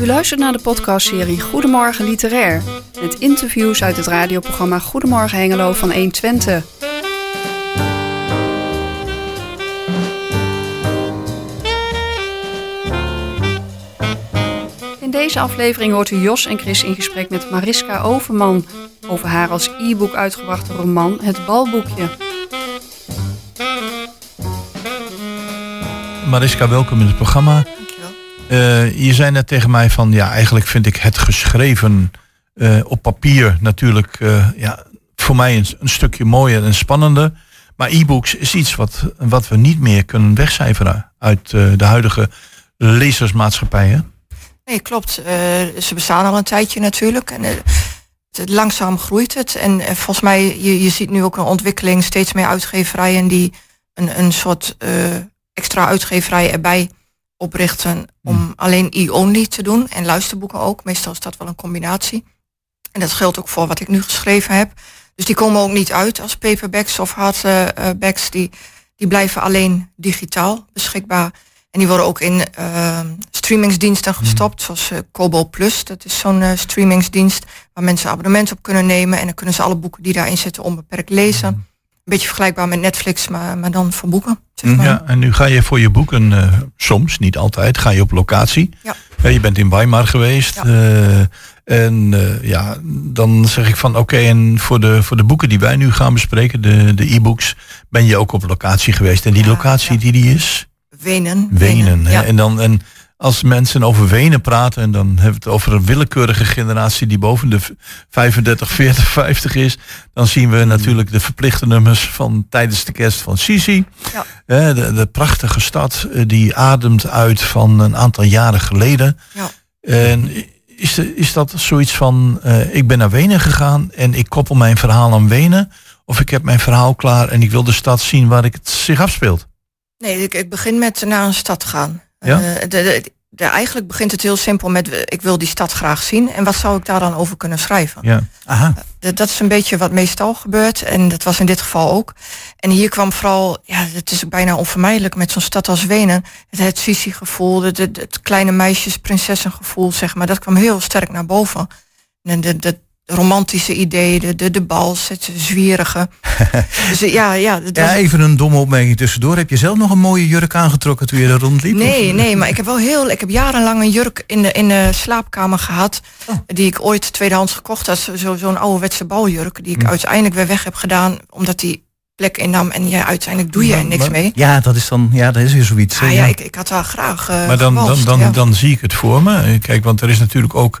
U luistert naar de podcastserie Goedemorgen Literair. Met interviews uit het radioprogramma Goedemorgen Hengelo van 120. In deze aflevering hoort u Jos en Chris in gesprek met Mariska Overman over haar als e-book uitgebrachte roman Het Balboekje. Mariska, welkom in het programma. Uh, je zei net tegen mij van ja, eigenlijk vind ik het geschreven uh, op papier natuurlijk uh, ja, voor mij een, stukje mooier en spannender. Maar e-books is iets wat, wat we niet meer kunnen wegcijferen uit de huidige lezersmaatschappijen. Nee, klopt. ze bestaan al een tijdje natuurlijk. En langzaam groeit het. En volgens mij, je, je ziet nu ook een ontwikkeling, steeds meer uitgeverijen die een, een soort extra uitgeverij erbij oprichten om hmm. alleen e-only te doen en luisterboeken ook. Meestal is dat wel een combinatie. En dat geldt ook voor wat ik nu geschreven heb. Dus die komen ook niet uit als paperbacks of hardbacks. Die, die blijven alleen digitaal beschikbaar. En die worden ook in uh, streamingsdiensten hmm. gestopt, zoals uh, Kobo Plus. Dat is zo'n uh, streamingsdienst waar mensen abonnement op kunnen nemen. En dan kunnen ze alle boeken die daarin zitten onbeperkt lezen. Hmm beetje vergelijkbaar met Netflix, maar, maar dan voor boeken. Zeg maar. Ja, en nu ga je voor je boeken, uh, soms, niet altijd, ga je op locatie. Ja. ja je bent in Weimar geweest. Ja. Uh, en uh, ja, dan zeg ik van oké, en voor de, voor de boeken die wij nu gaan bespreken, de, de e-books, ben je ook op locatie geweest. En die locatie die die is? Wenen. Wenen. Wenen en dan en als mensen over Wenen praten, en dan hebben we het over een willekeurige generatie die boven de 35, 40, 50 is, dan zien we natuurlijk de verplichte nummers van tijdens de kerst van Sisi. Ja. De, de, prachtige stad eh, die ademt uit van een aantal jaren geleden. Ja. En is, is dat zoiets van, uh, ik ben naar Wenen gegaan en ik koppel mijn verhaal aan Wenen, of ik heb mijn verhaal klaar en ik wil de stad zien waar ik het zich afspeelt? Nee, ik, ik begin met naar een stad gaan. Ja? De, de, de, eigenlijk begint het heel simpel met ik wil die stad graag zien en wat zou ik daar dan over kunnen schrijven. Ja. Aha. Uh, dat is een beetje wat meestal gebeurt en dat was in dit geval ook. En hier kwam vooral, ja, het is bijna onvermijdelijk met zo'n stad als Wenen, het, het Sisi-gevoel, het, het, kleine meisjes, prinsessengevoel, zeg maar, dat kwam heel sterk naar boven. En de, de, romantische ideeën, de, de, de bals, het zwierige. dus ja, ja, ja, even een domme opmerking tussendoor. Heb je zelf nog een mooie jurk aangetrokken toen je er rondliep? Nee, nee, maar ik heb wel heel, ik heb jarenlang een jurk in de, in de slaapkamer gehad, oh. die ik ooit tweedehands gekocht had. Zo'n zo ouderwetse baljurk, die ik hm. uiteindelijk weer weg heb gedaan, omdat die plek innam en ja, uiteindelijk doe je er niks mee. Ja, dat is dan, ja, dat is weer zoiets. Ah, ja, ik, ik had wel graag. Uh, maar dan, dan, dan, dan zie ik het voor me. Kijk, want er is natuurlijk ook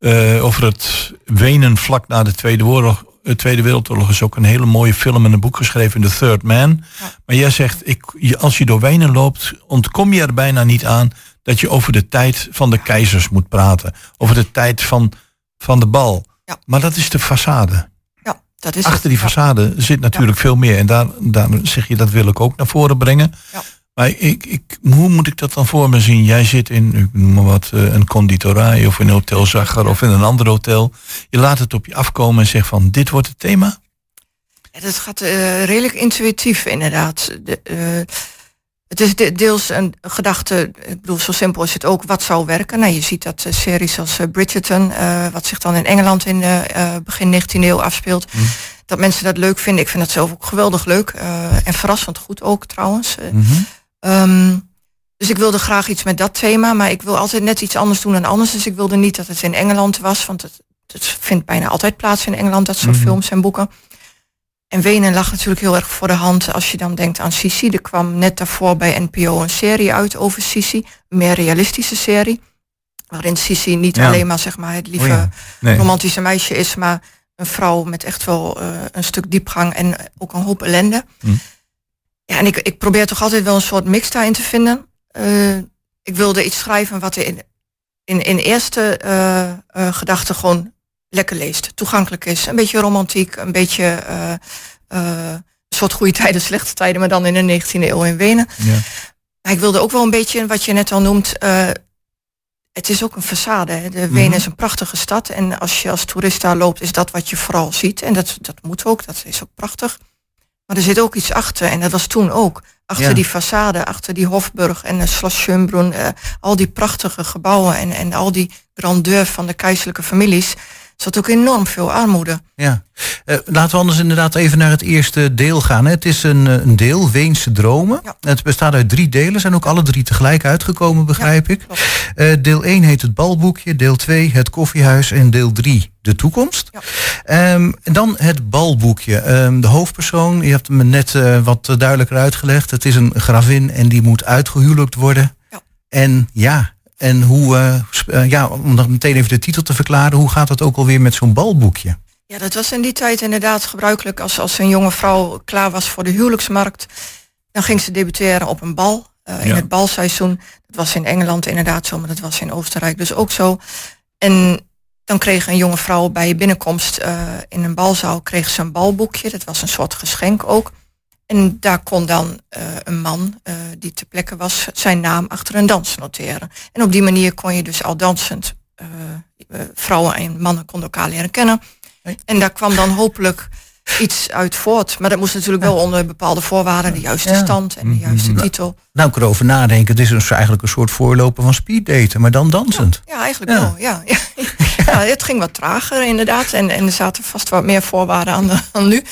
uh, over het Wenen vlak na de Tweede, Oorlog, de Tweede Wereldoorlog is ook een hele mooie film en een boek geschreven, The Third Man. Maar jij zegt, ik, als je door Wenen loopt, ontkom je er bijna niet aan dat je over de tijd van de keizers moet praten. Over de tijd van, van de bal. Ja. Maar dat is de façade. Ja, dat is Achter die façade zit natuurlijk veel meer. En daar, daar zeg je, dat wil ik ook naar voren brengen. Ja. Maar ik, ik, hoe moet ik dat dan voor me zien? Jij zit in, ik noem maar wat, eh, een conditorij of in een hotel Zagger of in een ander hotel. Je laat het op je afkomen en zegt van dit wordt het thema? Ja, dat gaat uh, redelijk intuïtief inderdaad. De, uh, het is deels een gedachte, ik bedoel zo simpel is het ook, wat zou werken? Nou, je ziet dat series als Bridgerton, wat zich dan in Engeland in begin 19e eeuw afspeelt, mm. dat mensen dat leuk vinden. Ik vind dat zelf ook geweldig leuk en verrassend goed ook trouwens. Mm -hmm. Um, dus ik wilde graag iets met dat thema, maar ik wil altijd net iets anders doen dan anders. Dus ik wilde niet dat het in Engeland was, want het, het vindt bijna altijd plaats in Engeland, dat soort mhm. films en boeken. En Wenen lag natuurlijk heel erg voor de hand als je dan denkt aan Sisi. Er kwam net daarvoor bij NPO een serie uit over Sisi, een meer realistische serie. Waarin Sisi niet alleen maar, zeg maar het lieve oh romantische meisje is, maar een vrouw met echt wel uh, een stuk diepgang en ook een hoop ellende. Mm. Ja, en ik, ik probeer toch altijd wel een soort mix daarin te vinden. Uh, ik wilde iets schrijven wat in, in, in eerste uh, uh, gedachte gewoon lekker leest, toegankelijk is. Een beetje romantiek, een beetje een soort goede tijden, slechte tijden, maar dan in de 19e eeuw in Wenen. Ja. Maar ik wilde ook wel een beetje, wat je net al noemt, het is ook een façade. Hè. De Wenen mhm. is een prachtige stad en als je als toerist daar loopt, is dat wat je vooral ziet. En dat, dat moet ook, dat is ook prachtig. Maar er zit ook iets achter. En dat was toen ook. Achter die façade, achter die Hofburg en de Schloss Schönbrunn. Uh, al die prachtige gebouwen en, en al die grandeur van de keizerlijke families zat ook enorm veel armoede. Ja, uh, laten we anders inderdaad even naar het eerste deel gaan. Het is een, eh, een deel, Weense Dromen. Ja. Het bestaat uit drie delen, zijn ook alle drie tegelijk uitgekomen, begrijp ik. Uh, deel 1 heet het balboekje, deel 2 het koffiehuis en deel 3 de toekomst. Ja. Um, dan het balboekje. Um, de hoofdpersoon, je hebt me net uh, wat duidelijker uitgelegd. Het is een gravin en die moet uitgehuwelijkt worden. Ja. En ja, en hoe, uh, ja, om dan meteen even de titel te verklaren, hoe gaat dat ook alweer met zo'n balboekje? Ja, dat was in die tijd inderdaad gebruikelijk. Als, als een jonge vrouw klaar was voor de huwelijksmarkt, dan ging ze debuteren op een bal. Uh, in het balseizoen. Dat was in Engeland inderdaad zo, maar dat was in Oostenrijk dus ook zo. En dan kreeg een jonge vrouw bij binnenkomst uh, in een balzaal kreeg ze een balboekje. Dat was een soort geschenk ook. En daar kon dan uh, een man uh, die ter plekke was zijn naam achter een dans noteren. En op die manier kon je dus al dansend uh, vrouwen en mannen konden elkaar leren kennen. En daar kwam dan hopelijk iets uit voort. Maar dat moest natuurlijk wel onder bepaalde voorwaarden, de juiste stand en de mhm. juiste titel. Nou, ik erover nadenken, het is dus eigenlijk een soort voorloper van speeddaten, maar dan dansend. Ja, eigenlijk wel, ja. ja. het ging wat trager inderdaad en, en er zaten vast wat meer voorwaarden aan dan nu.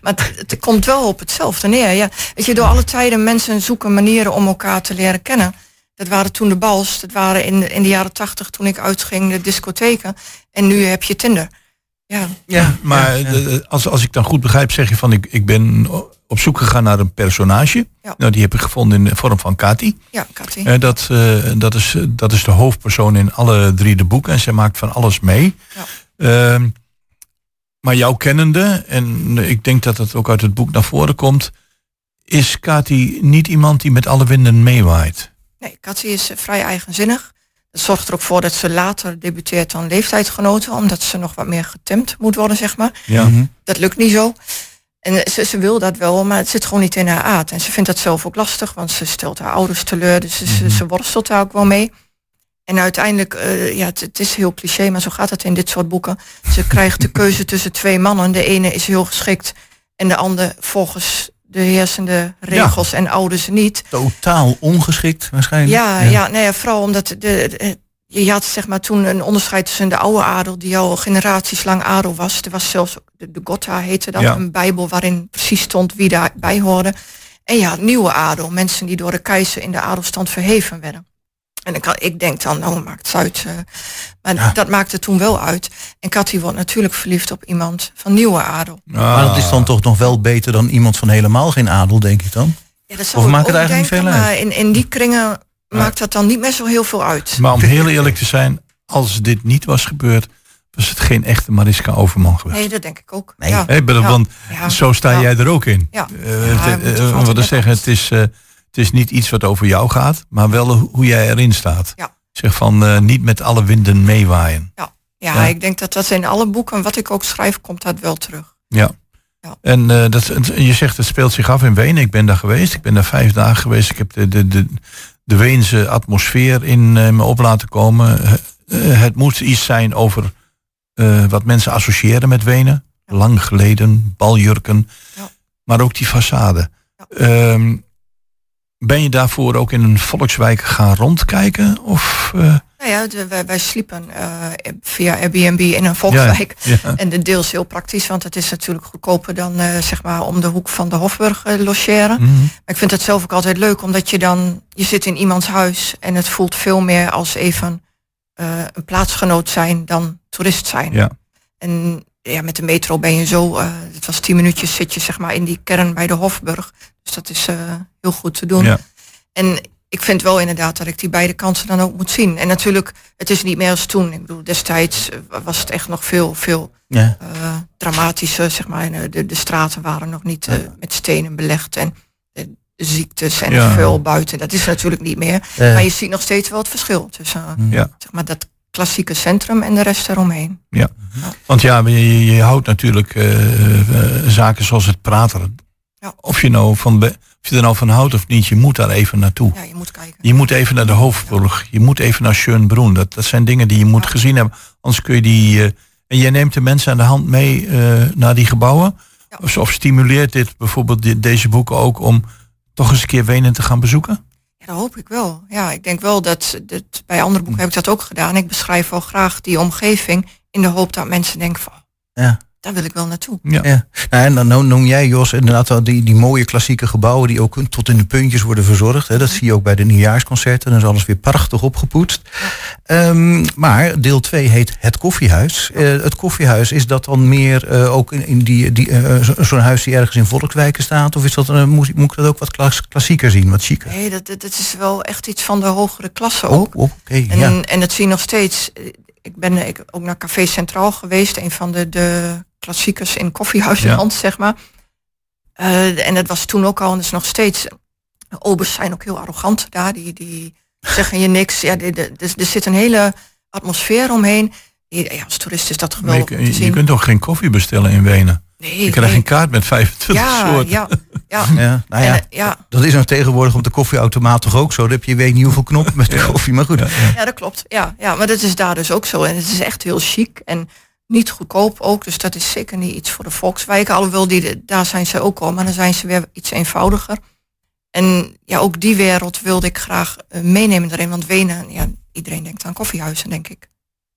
Maar het, komt wel op hetzelfde neer. Ja. Weet je, door alle tijden mensen zoeken manieren om elkaar te leren kennen. Dat waren toen de bals, dat waren in, in de jaren tachtig toen ik uitging de discotheken. En nu heb je Tinder. Ja, ja maar Als, als ik dan goed begrijp, zeg je van ik, ik ben op zoek gegaan naar een personage. Ja. Nou, die heb ik gevonden in de vorm van Kati. Ja, Kati. Uh, dat, uh, dat, is, dat is de hoofdpersoon in alle drie de boeken en zij maakt van alles mee. Ja. Uh, maar jouw kennende, en ik denk dat het ook uit het boek naar voren komt, is Kati niet iemand die met alle winden meewaait. Nee, Kati is vrij eigenzinnig. Dat zorgt er ook voor dat ze later debuteert dan leeftijdsgenoten, omdat ze nog wat meer getemd moet worden, zeg maar. Ja. Mhm. Dat lukt niet zo. En ze, ze, wil dat wel, maar het zit gewoon niet in haar aard. En ze vindt dat zelf ook lastig, want ze stelt haar ouders teleur, dus ze, ze worstelt daar ook wel mee. En uiteindelijk, uh, ja, het, het, is heel cliché, maar zo gaat het in dit soort boeken. Ze krijgt de keuze tussen twee mannen. De ene is heel geschikt en de ander volgens de heersende regels en ouders niet. Totaal ongeschikt waarschijnlijk. Ja, ja. nee, vooral omdat de, de, je had zeg maar toen een onderscheid tussen de oude adel, die al generaties lang adel was. Er was zelfs, de, de Gotha heette dat, een bijbel waarin precies stond wie daarbij hoorde. En ja, nieuwe adel, mensen die door de keizer in de adelstand verheven werden. En ik, ik denk dan, nou maakt het uit. Uh, maar dat maakte toen wel uit. En Cathy wordt natuurlijk verliefd op iemand van nieuwe adel. Maar dat is dan toch nog wel beter dan iemand van helemaal geen adel, denk ik dan? Ja, dat of maakt het eigenlijk denken, niet veel uit? In, in die kringen maakt dat dan niet meer zo heel veel uit. Maar om heel eerlijk te zijn, als dit niet was gebeurd, was het geen echte Mariska Overman geweest. Nee, dat denk ik ook. Nee. Ja. Hey, want zo sta jij er ook in. Ja. Uh, wat zeggen, het is... Het is niet iets wat over jou gaat, maar wel hoe jij erin staat. Ja. Zeg van uh, niet met alle winden meewaaien. Ja. Ja, ik denk dat dat in alle boeken, wat ik ook schrijf, komt dat wel terug. Ja. ja. En uh, dat, je zegt het speelt zich af in Wenen. Ik ben daar geweest. Ik ben daar vijf dagen geweest. Ik heb de, de, de, de Weense atmosfeer in uh, me op laten komen. het moet iets zijn over wat mensen associëren met Wenen. Lang geleden, baljurken. Ja. Maar ook die façade. Ehm, ben je daarvoor ook in een volkswijk gaan rondkijken? Of, uh... Nou ja, wij, wij, sliepen uh, via Airbnb in een volkswijk. En de deels heel praktisch, want het is natuurlijk goedkoper dan uh, zeg maar om de hoek van de Hofburg logeren. Mm Maar ik vind het zelf ook altijd leuk, omdat je dan, je zit in iemands huis en het voelt veel meer als even een plaatsgenoot zijn dan toerist zijn. Ja. En ja, met de metro ben je zo, het was tien minuutjes zit je zeg maar in die kern bij de Hofburg. Dus dat is heel goed te doen. Ja. En ik vind wel inderdaad dat ik die beide kansen dan ook moet zien. En natuurlijk, het is niet meer als toen. Ik bedoel, destijds eh, was het echt nog veel, veel ja. uh, dramatischer, zeg maar. Eh, de, de straten waren nog niet uh, met stenen belegd en de ziektes en ja. veel buiten. Dat is natuurlijk niet meer. Maar je ziet nog steeds wel het verschil tussen ja. zeg maar, dat klassieke centrum en de rest eromheen. Ja, want ja, je, je houdt natuurlijk zaken zoals het praten. Of je nou van of je er nou van houdt of niet, je moet daar even naartoe. Ja, je moet kijken. Je moet even naar de hoofdburg. Je moet even naar Schönbrunn. Dat, dat zijn dingen die je moet gezien hebben. Anders kun je die... Uh, en jij neemt de mensen aan de hand mee uh, naar die gebouwen. Of, of stimuleert dit bijvoorbeeld deze boeken ook om toch eens een keer Wenen te gaan bezoeken? Dat hoop ik wel. Ja, ik denk wel dat, dat bij andere boeken heb ik dat ook gedaan. Ik beschrijf wel graag die omgeving in de hoop dat mensen denken van, ja daar wil ik wel naartoe. Ja. ja. Nou, en dan noem jij, Jos, inderdaad wel die, die mooie klassieke gebouwen die ook tot in de puntjes worden verzorgd. Hè. Dat zie je ook bij de nieuwjaarsconcerten. Dan is alles weer prachtig opgepoetst. Um, maar deel 2 heet Het Koffiehuis. Uh, het Koffiehuis, is dat dan meer uh, ook in, in die, die uh, zo'n huis die ergens in volkswijken staat? Of is dat, moet, moet ik dat ook wat klassieker zien, wat chiquer? Nee, dat, dat is wel echt iets van de hogere klasse ook. Oh, okay, en, ja. en dat zie je nog steeds. Ik ben ik, ook naar Café Centraal geweest, een van de, de klassiekers in koffiehuisland, ja. zeg maar. Uh, en dat was toen ook al en is nog steeds. Obers zijn ook heel arrogant daar, die, die zeggen je niks. Ja, de, de, er zit een hele atmosfeer omheen. Ja, als toerist is dat geweldig. Je, je, kunt toch geen koffie bestellen in Wenen? Nee, je krijgt geen kaart met 25 ja, soorten. Ja, ja. ja, nou ja, en, ja, dat is nou tegenwoordig op de koffieautomaat toch ook zo. Dan heb je weet niet hoeveel knoppen met de koffie, maar goed. Ja, ja, dat klopt. Ja, ja, maar dat is daar dus ook zo. En het is echt heel chic. En niet goedkoop ook, dus dat is zeker niet iets voor de volkswijken. Alhoewel, die, daar zijn ze ook al, maar dan zijn ze weer iets eenvoudiger. En ja, ook die wereld wilde ik graag uh, meenemen erin. Want Wenen, ja, iedereen denkt aan koffiehuizen, denk ik.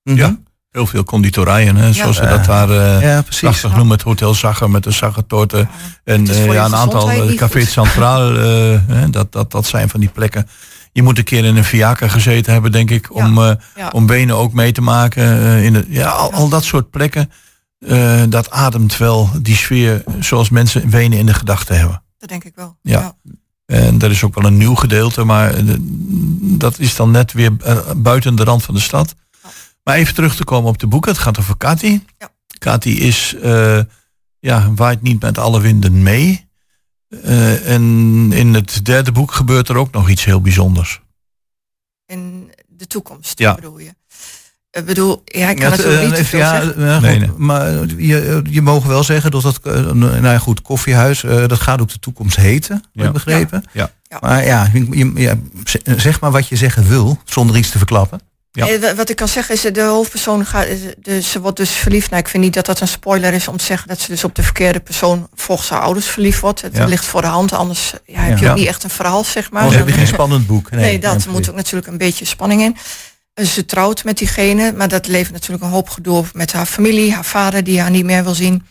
Mm -hmm. Ja, heel veel conditorijen, hè, zoals ja. ze dat daar uh, ja, precies. noemen. Het Hotel Zagger met de Zaggertorten. Ja, en uh, ja, een aantal cafés centraal, dat, dat, dat zijn van die plekken je moet een keer in een Viaca gezeten hebben, denk ik, om, ja. om benen ook mee te maken. Uh, in de, ja, al, al, dat soort plekken, uh, dat ademt wel die sfeer zoals mensen Wenen in de gedachten hebben. Dat denk ik wel. Ja. En dat is ook wel een nieuw gedeelte, maar dat is dan net weer buiten de rand van de stad. Maar even terug te komen op de boeken. Het gaat over Kati. Ja. Kati is, ja, waait niet met alle winden mee. Uh, en in het derde boek gebeurt er ook nog iets heel bijzonders. In de toekomst, ja. bedoel je? Ik bedoel, ja, ik kan het, het niet te veel ja, ja goed, nee, nee. Maar je, je mogen wel zeggen dat dat, nou ja, goed, koffiehuis, uh, dat gaat ook de toekomst heten, ja. begrepen. Ja. ja. Maar ja, je, je, zeg maar wat je zeggen wil, zonder iets te verklappen. Ja. Wat ik kan zeggen is, de hoofdpersoon gaat, dus, ze wordt dus verliefd. Nou, ik vind niet dat dat een spoiler is om te zeggen dat ze dus op de verkeerde persoon volgens haar ouders verliefd wordt. Het ja. ligt voor de hand, anders ja, heb je ook niet echt een verhaal, zeg maar. Heb je geen spannend boek. Nee, nee dat moet ook natuurlijk een beetje spanning in. Ze trouwt met diegene, maar dat levert natuurlijk een hoop gedoe op met haar familie, haar vader die haar niet meer wil zien.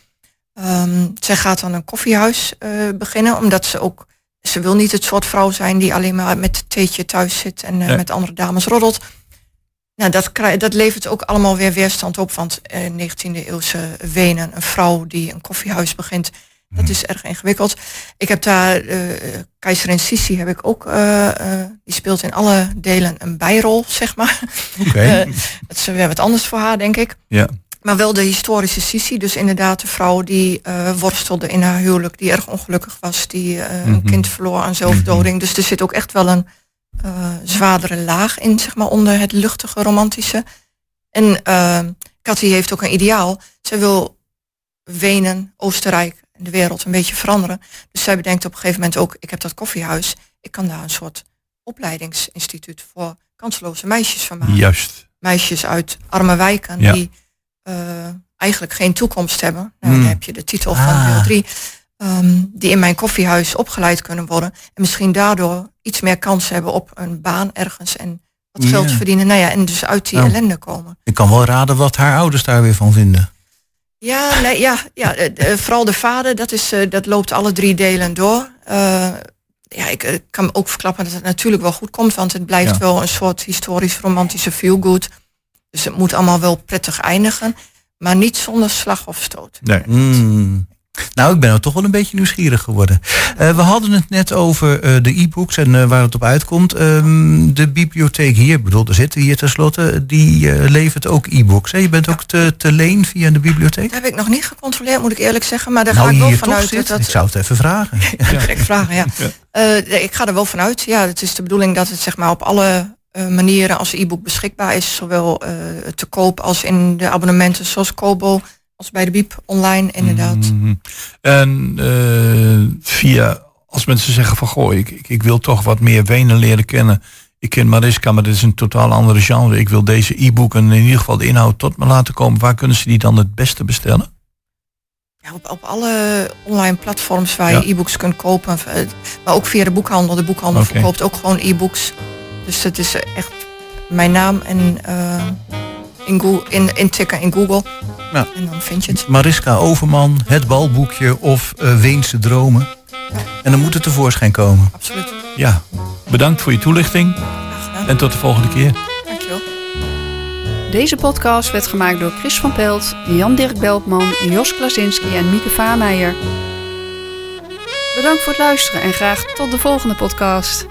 Um, zij gaat dan een koffiehuis uh, beginnen, omdat ze ook, ze wil niet het soort vrouw zijn die alleen maar met het theetje thuis zit en uh, nee. met andere dames roddelt. Nou, dat, dat levert ook allemaal weer weerstand op, want uh, 19e eeuwse Wenen, een vrouw die een koffiehuis begint, dat is erg ingewikkeld. Ik heb daar, uh, keizerin Sissi heb ik ook, uh, uh, die speelt in alle delen een bijrol, zeg maar. Okay. dat is weer wat anders voor haar, denk ik. Ja. Maar wel de historische Sissi, dus inderdaad de vrouw die worstelde in haar huwelijk, die erg ongelukkig was, die mm -hmm. een kind verloor aan zelfdoding. Mm -hmm. Dus er zit ook echt wel een uh, zwaardere laag in, zeg maar, onder het luchtige romantische. En uh, Cathy heeft ook een ideaal. Zij wil Wenen, Oostenrijk en de wereld een beetje veranderen. Dus zij bedenkt op een gegeven moment ook, ik heb dat koffiehuis, ik kan daar een soort opleidingsinstituut voor kansloze meisjes van maken. Juist. Meisjes uit arme wijken ja. die uh, eigenlijk geen toekomst hebben. Nou. Dan heb je de titel ah. van deel 3. Um, die in mijn koffiehuis opgeleid kunnen worden. En misschien daardoor iets meer kans hebben op een baan ergens en wat geld yeah. verdienen. Nou ja, en dus uit die nou, ellende komen. Ik kan wel raden wat haar ouders daar weer van vinden. Ja, nee, ja, ja de, de, vooral de vader, dat, is, uh, dat loopt alle drie delen door. Uh, ja, ik, ik, kan ook verklappen dat het natuurlijk wel goed komt, want het blijft ja. wel een soort historisch romantische feel-good. Dus het moet allemaal wel prettig eindigen, maar niet zonder slag of stoot. Nee. Mm. Nou, ik ben er toch wel een beetje nieuwsgierig geworden. Uh, we hadden het net over uh, de e-books en uh, waar het op uitkomt. Um, de bibliotheek hier, bedoel, daar zitten hier tenslotte, die levert ook e-books. Je bent ook te, te leen via de bibliotheek? Dat heb ik nog niet gecontroleerd, moet ik eerlijk zeggen. Maar daar nou, ga ik wel vanuit. Dat, dat... Ik zou het even vragen. ja, ik vragen, ja. ja. ik ga er wel vanuit. Ja, het is de bedoeling dat het zeg maar op alle manieren als e-book beschikbaar is. Zowel te koop als in de abonnementen zoals Kobo als bij de Biep online inderdaad. Mm -hmm. En uh, via, als mensen zeggen van goh, ik, ik, ik, wil toch wat meer Wenen leren kennen. Ik ken Mariska, maar dit is een totaal andere genre. Ik wil deze e-book en in ieder geval de inhoud tot me laten komen. Waar kunnen ze die dan het beste bestellen? Ja, op, op alle online platforms waar je e-books kunt kopen. eh, Maar ook via de boekhandel. De boekhandel verkoopt ook gewoon e-books. Dus het is echt mijn naam en eh, in, Google, in, intikken in Google. Ja. En dan vind je het. Mariska Overman, Het Balboekje of eh, Weense Dromen. En dan moet het tevoorschijn komen. Absoluut. Ja, bedankt voor je toelichting en tot de volgende keer. Dankjewel. Deze podcast werd gemaakt door Chris van Pelt, Jan-Dirk Beltman, Jos Klasinski en Mieke Vaameijer. Bedankt voor het luisteren en graag tot de volgende podcast.